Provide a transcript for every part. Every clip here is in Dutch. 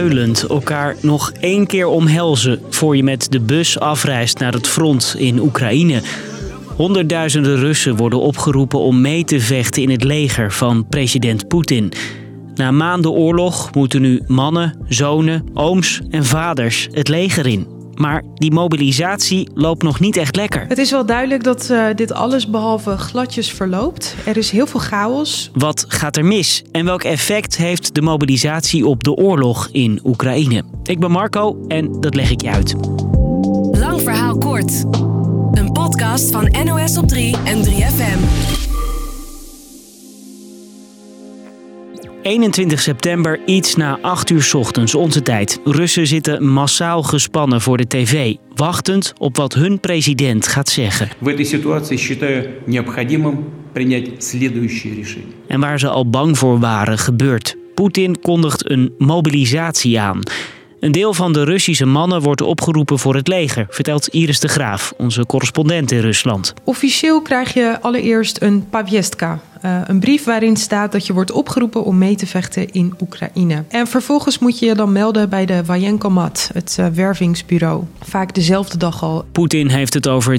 huilend elkaar nog één keer omhelzen voor je met de bus afreist naar het front in Oekraïne. Honderdduizenden Russen worden opgeroepen om mee te vechten in het leger van president Poetin. Na maanden oorlog moeten nu mannen, zonen, ooms en vaders het leger in. Maar die mobilisatie loopt nog niet echt lekker. Het is wel duidelijk dat uh, dit alles behalve gladjes verloopt. Er is heel veel chaos. Wat gaat er mis en welk effect heeft de mobilisatie op de oorlog in Oekraïne? Ik ben Marco en dat leg ik je uit. Lang verhaal kort. Een podcast van NOS op 3 en 3FM. 21 september, iets na 8 uur ochtends, onze tijd. Russen zitten massaal gespannen voor de tv, wachtend op wat hun president gaat zeggen. En waar ze al bang voor waren, gebeurt. Poetin kondigt een mobilisatie aan. Een deel van de Russische mannen wordt opgeroepen voor het leger, vertelt Iris de Graaf, onze correspondent in Rusland. Officieel krijg je allereerst een pavjestka, uh, een brief waarin staat dat je wordt opgeroepen om mee te vechten in Oekraïne. En vervolgens moet je je dan melden bij de Wajenkomat, het uh, wervingsbureau. Vaak dezelfde dag al. Poetin heeft het over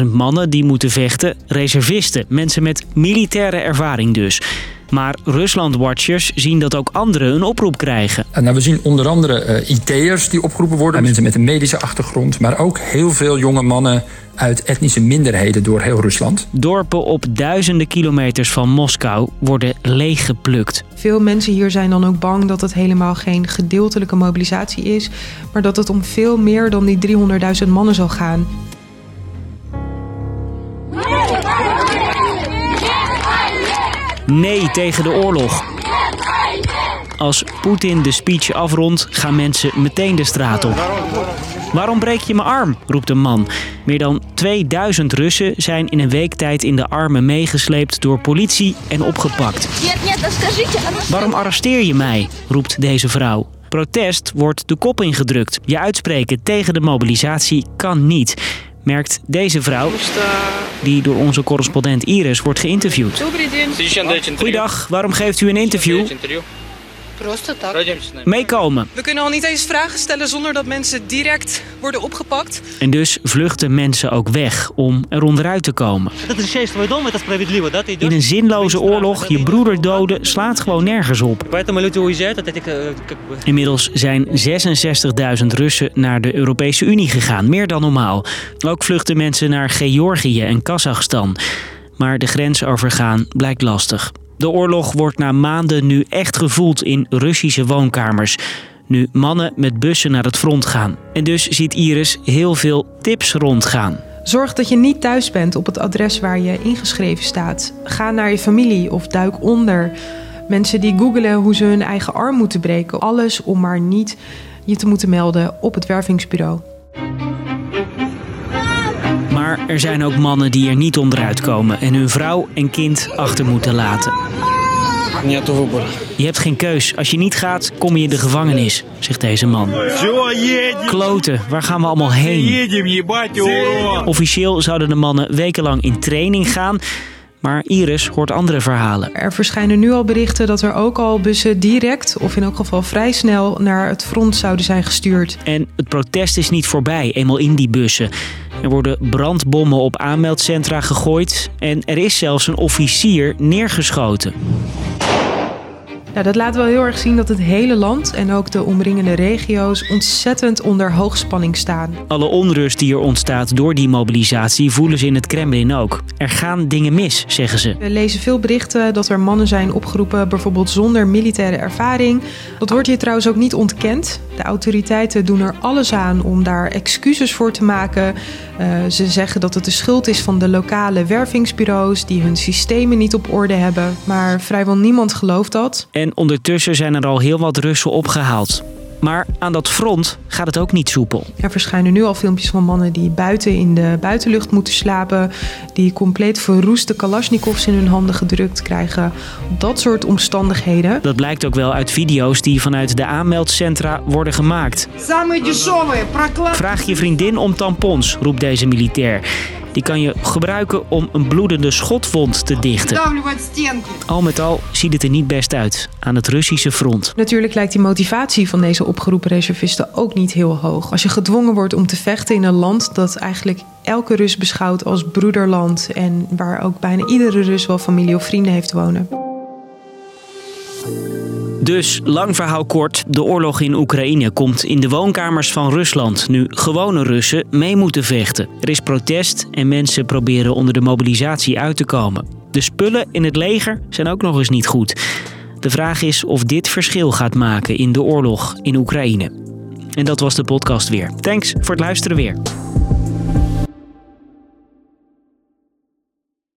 300.000 mannen die moeten vechten, reservisten, mensen met militaire ervaring dus. Maar Rusland-watchers zien dat ook anderen een oproep krijgen. Nou, we zien onder andere uh, IT'ers die opgeroepen worden. Mensen met een medische achtergrond. Maar ook heel veel jonge mannen uit etnische minderheden door heel Rusland. Dorpen op duizenden kilometers van Moskou worden leeggeplukt. Veel mensen hier zijn dan ook bang dat het helemaal geen gedeeltelijke mobilisatie is, maar dat het om veel meer dan die 300.000 mannen zal gaan. Nee tegen de oorlog. Als Poetin de speech afrondt, gaan mensen meteen de straat op. Waarom breek je mijn arm? roept een man. Meer dan 2000 Russen zijn in een week tijd in de armen meegesleept door politie en opgepakt. Waarom arresteer je mij? roept deze vrouw. Protest wordt de kop ingedrukt. Je uitspreken tegen de mobilisatie kan niet, merkt deze vrouw die door onze correspondent Iris wordt geïnterviewd. Goeiedag, waarom geeft u een interview? Meekomen. We kunnen al niet eens vragen stellen zonder dat mensen direct worden opgepakt. En dus vluchten mensen ook weg om er onderuit te komen. In een zinloze oorlog je broeder doden slaat gewoon nergens op. Inmiddels zijn 66.000 Russen naar de Europese Unie gegaan, meer dan normaal. Ook vluchten mensen naar Georgië en Kazachstan. Maar de grens overgaan blijkt lastig. De oorlog wordt na maanden nu echt gevoeld in Russische woonkamers. Nu mannen met bussen naar het front gaan. En dus ziet Iris heel veel tips rondgaan. Zorg dat je niet thuis bent op het adres waar je ingeschreven staat. Ga naar je familie of duik onder. Mensen die googelen hoe ze hun eigen arm moeten breken. Alles om maar niet je te moeten melden op het wervingsbureau. Er zijn ook mannen die er niet onderuit komen en hun vrouw en kind achter moeten laten. Je hebt geen keus. Als je niet gaat, kom je in de gevangenis, zegt deze man. Kloten, waar gaan we allemaal heen? Officieel zouden de mannen wekenlang in training gaan. Maar Iris hoort andere verhalen. Er verschijnen nu al berichten dat er ook al bussen direct, of in elk geval vrij snel, naar het front zouden zijn gestuurd. En het protest is niet voorbij, eenmaal in die bussen. Er worden brandbommen op aanmeldcentra gegooid en er is zelfs een officier neergeschoten. Nou, dat laat wel heel erg zien dat het hele land en ook de omringende regio's ontzettend onder hoogspanning staan. Alle onrust die er ontstaat door die mobilisatie voelen ze in het Kremlin ook. Er gaan dingen mis, zeggen ze. We lezen veel berichten dat er mannen zijn opgeroepen, bijvoorbeeld zonder militaire ervaring. Dat wordt hier trouwens ook niet ontkend. De autoriteiten doen er alles aan om daar excuses voor te maken. Uh, ze zeggen dat het de schuld is van de lokale wervingsbureaus die hun systemen niet op orde hebben. Maar vrijwel niemand gelooft dat. En ondertussen zijn er al heel wat Russen opgehaald. Maar aan dat front gaat het ook niet soepel. Er verschijnen nu al filmpjes van mannen die buiten in de buitenlucht moeten slapen. Die compleet verroeste kalasjnikovs in hun handen gedrukt krijgen. Dat soort omstandigheden. Dat blijkt ook wel uit video's die vanuit de aanmeldcentra worden gemaakt. Vraag je vriendin om tampons, roept deze militair. Die kan je gebruiken om een bloedende schotwond te dichten. Al met al ziet het er niet best uit aan het Russische front. Natuurlijk lijkt die motivatie van deze opgeroepen reservisten ook niet heel hoog. Als je gedwongen wordt om te vechten in een land dat eigenlijk elke Rus beschouwt als broederland en waar ook bijna iedere Rus wel familie of vrienden heeft wonen. Dus, lang verhaal kort, de oorlog in Oekraïne komt in de woonkamers van Rusland nu gewone Russen mee moeten vechten. Er is protest en mensen proberen onder de mobilisatie uit te komen. De spullen in het leger zijn ook nog eens niet goed. De vraag is of dit verschil gaat maken in de oorlog in Oekraïne. En dat was de podcast weer. Thanks voor het luisteren weer.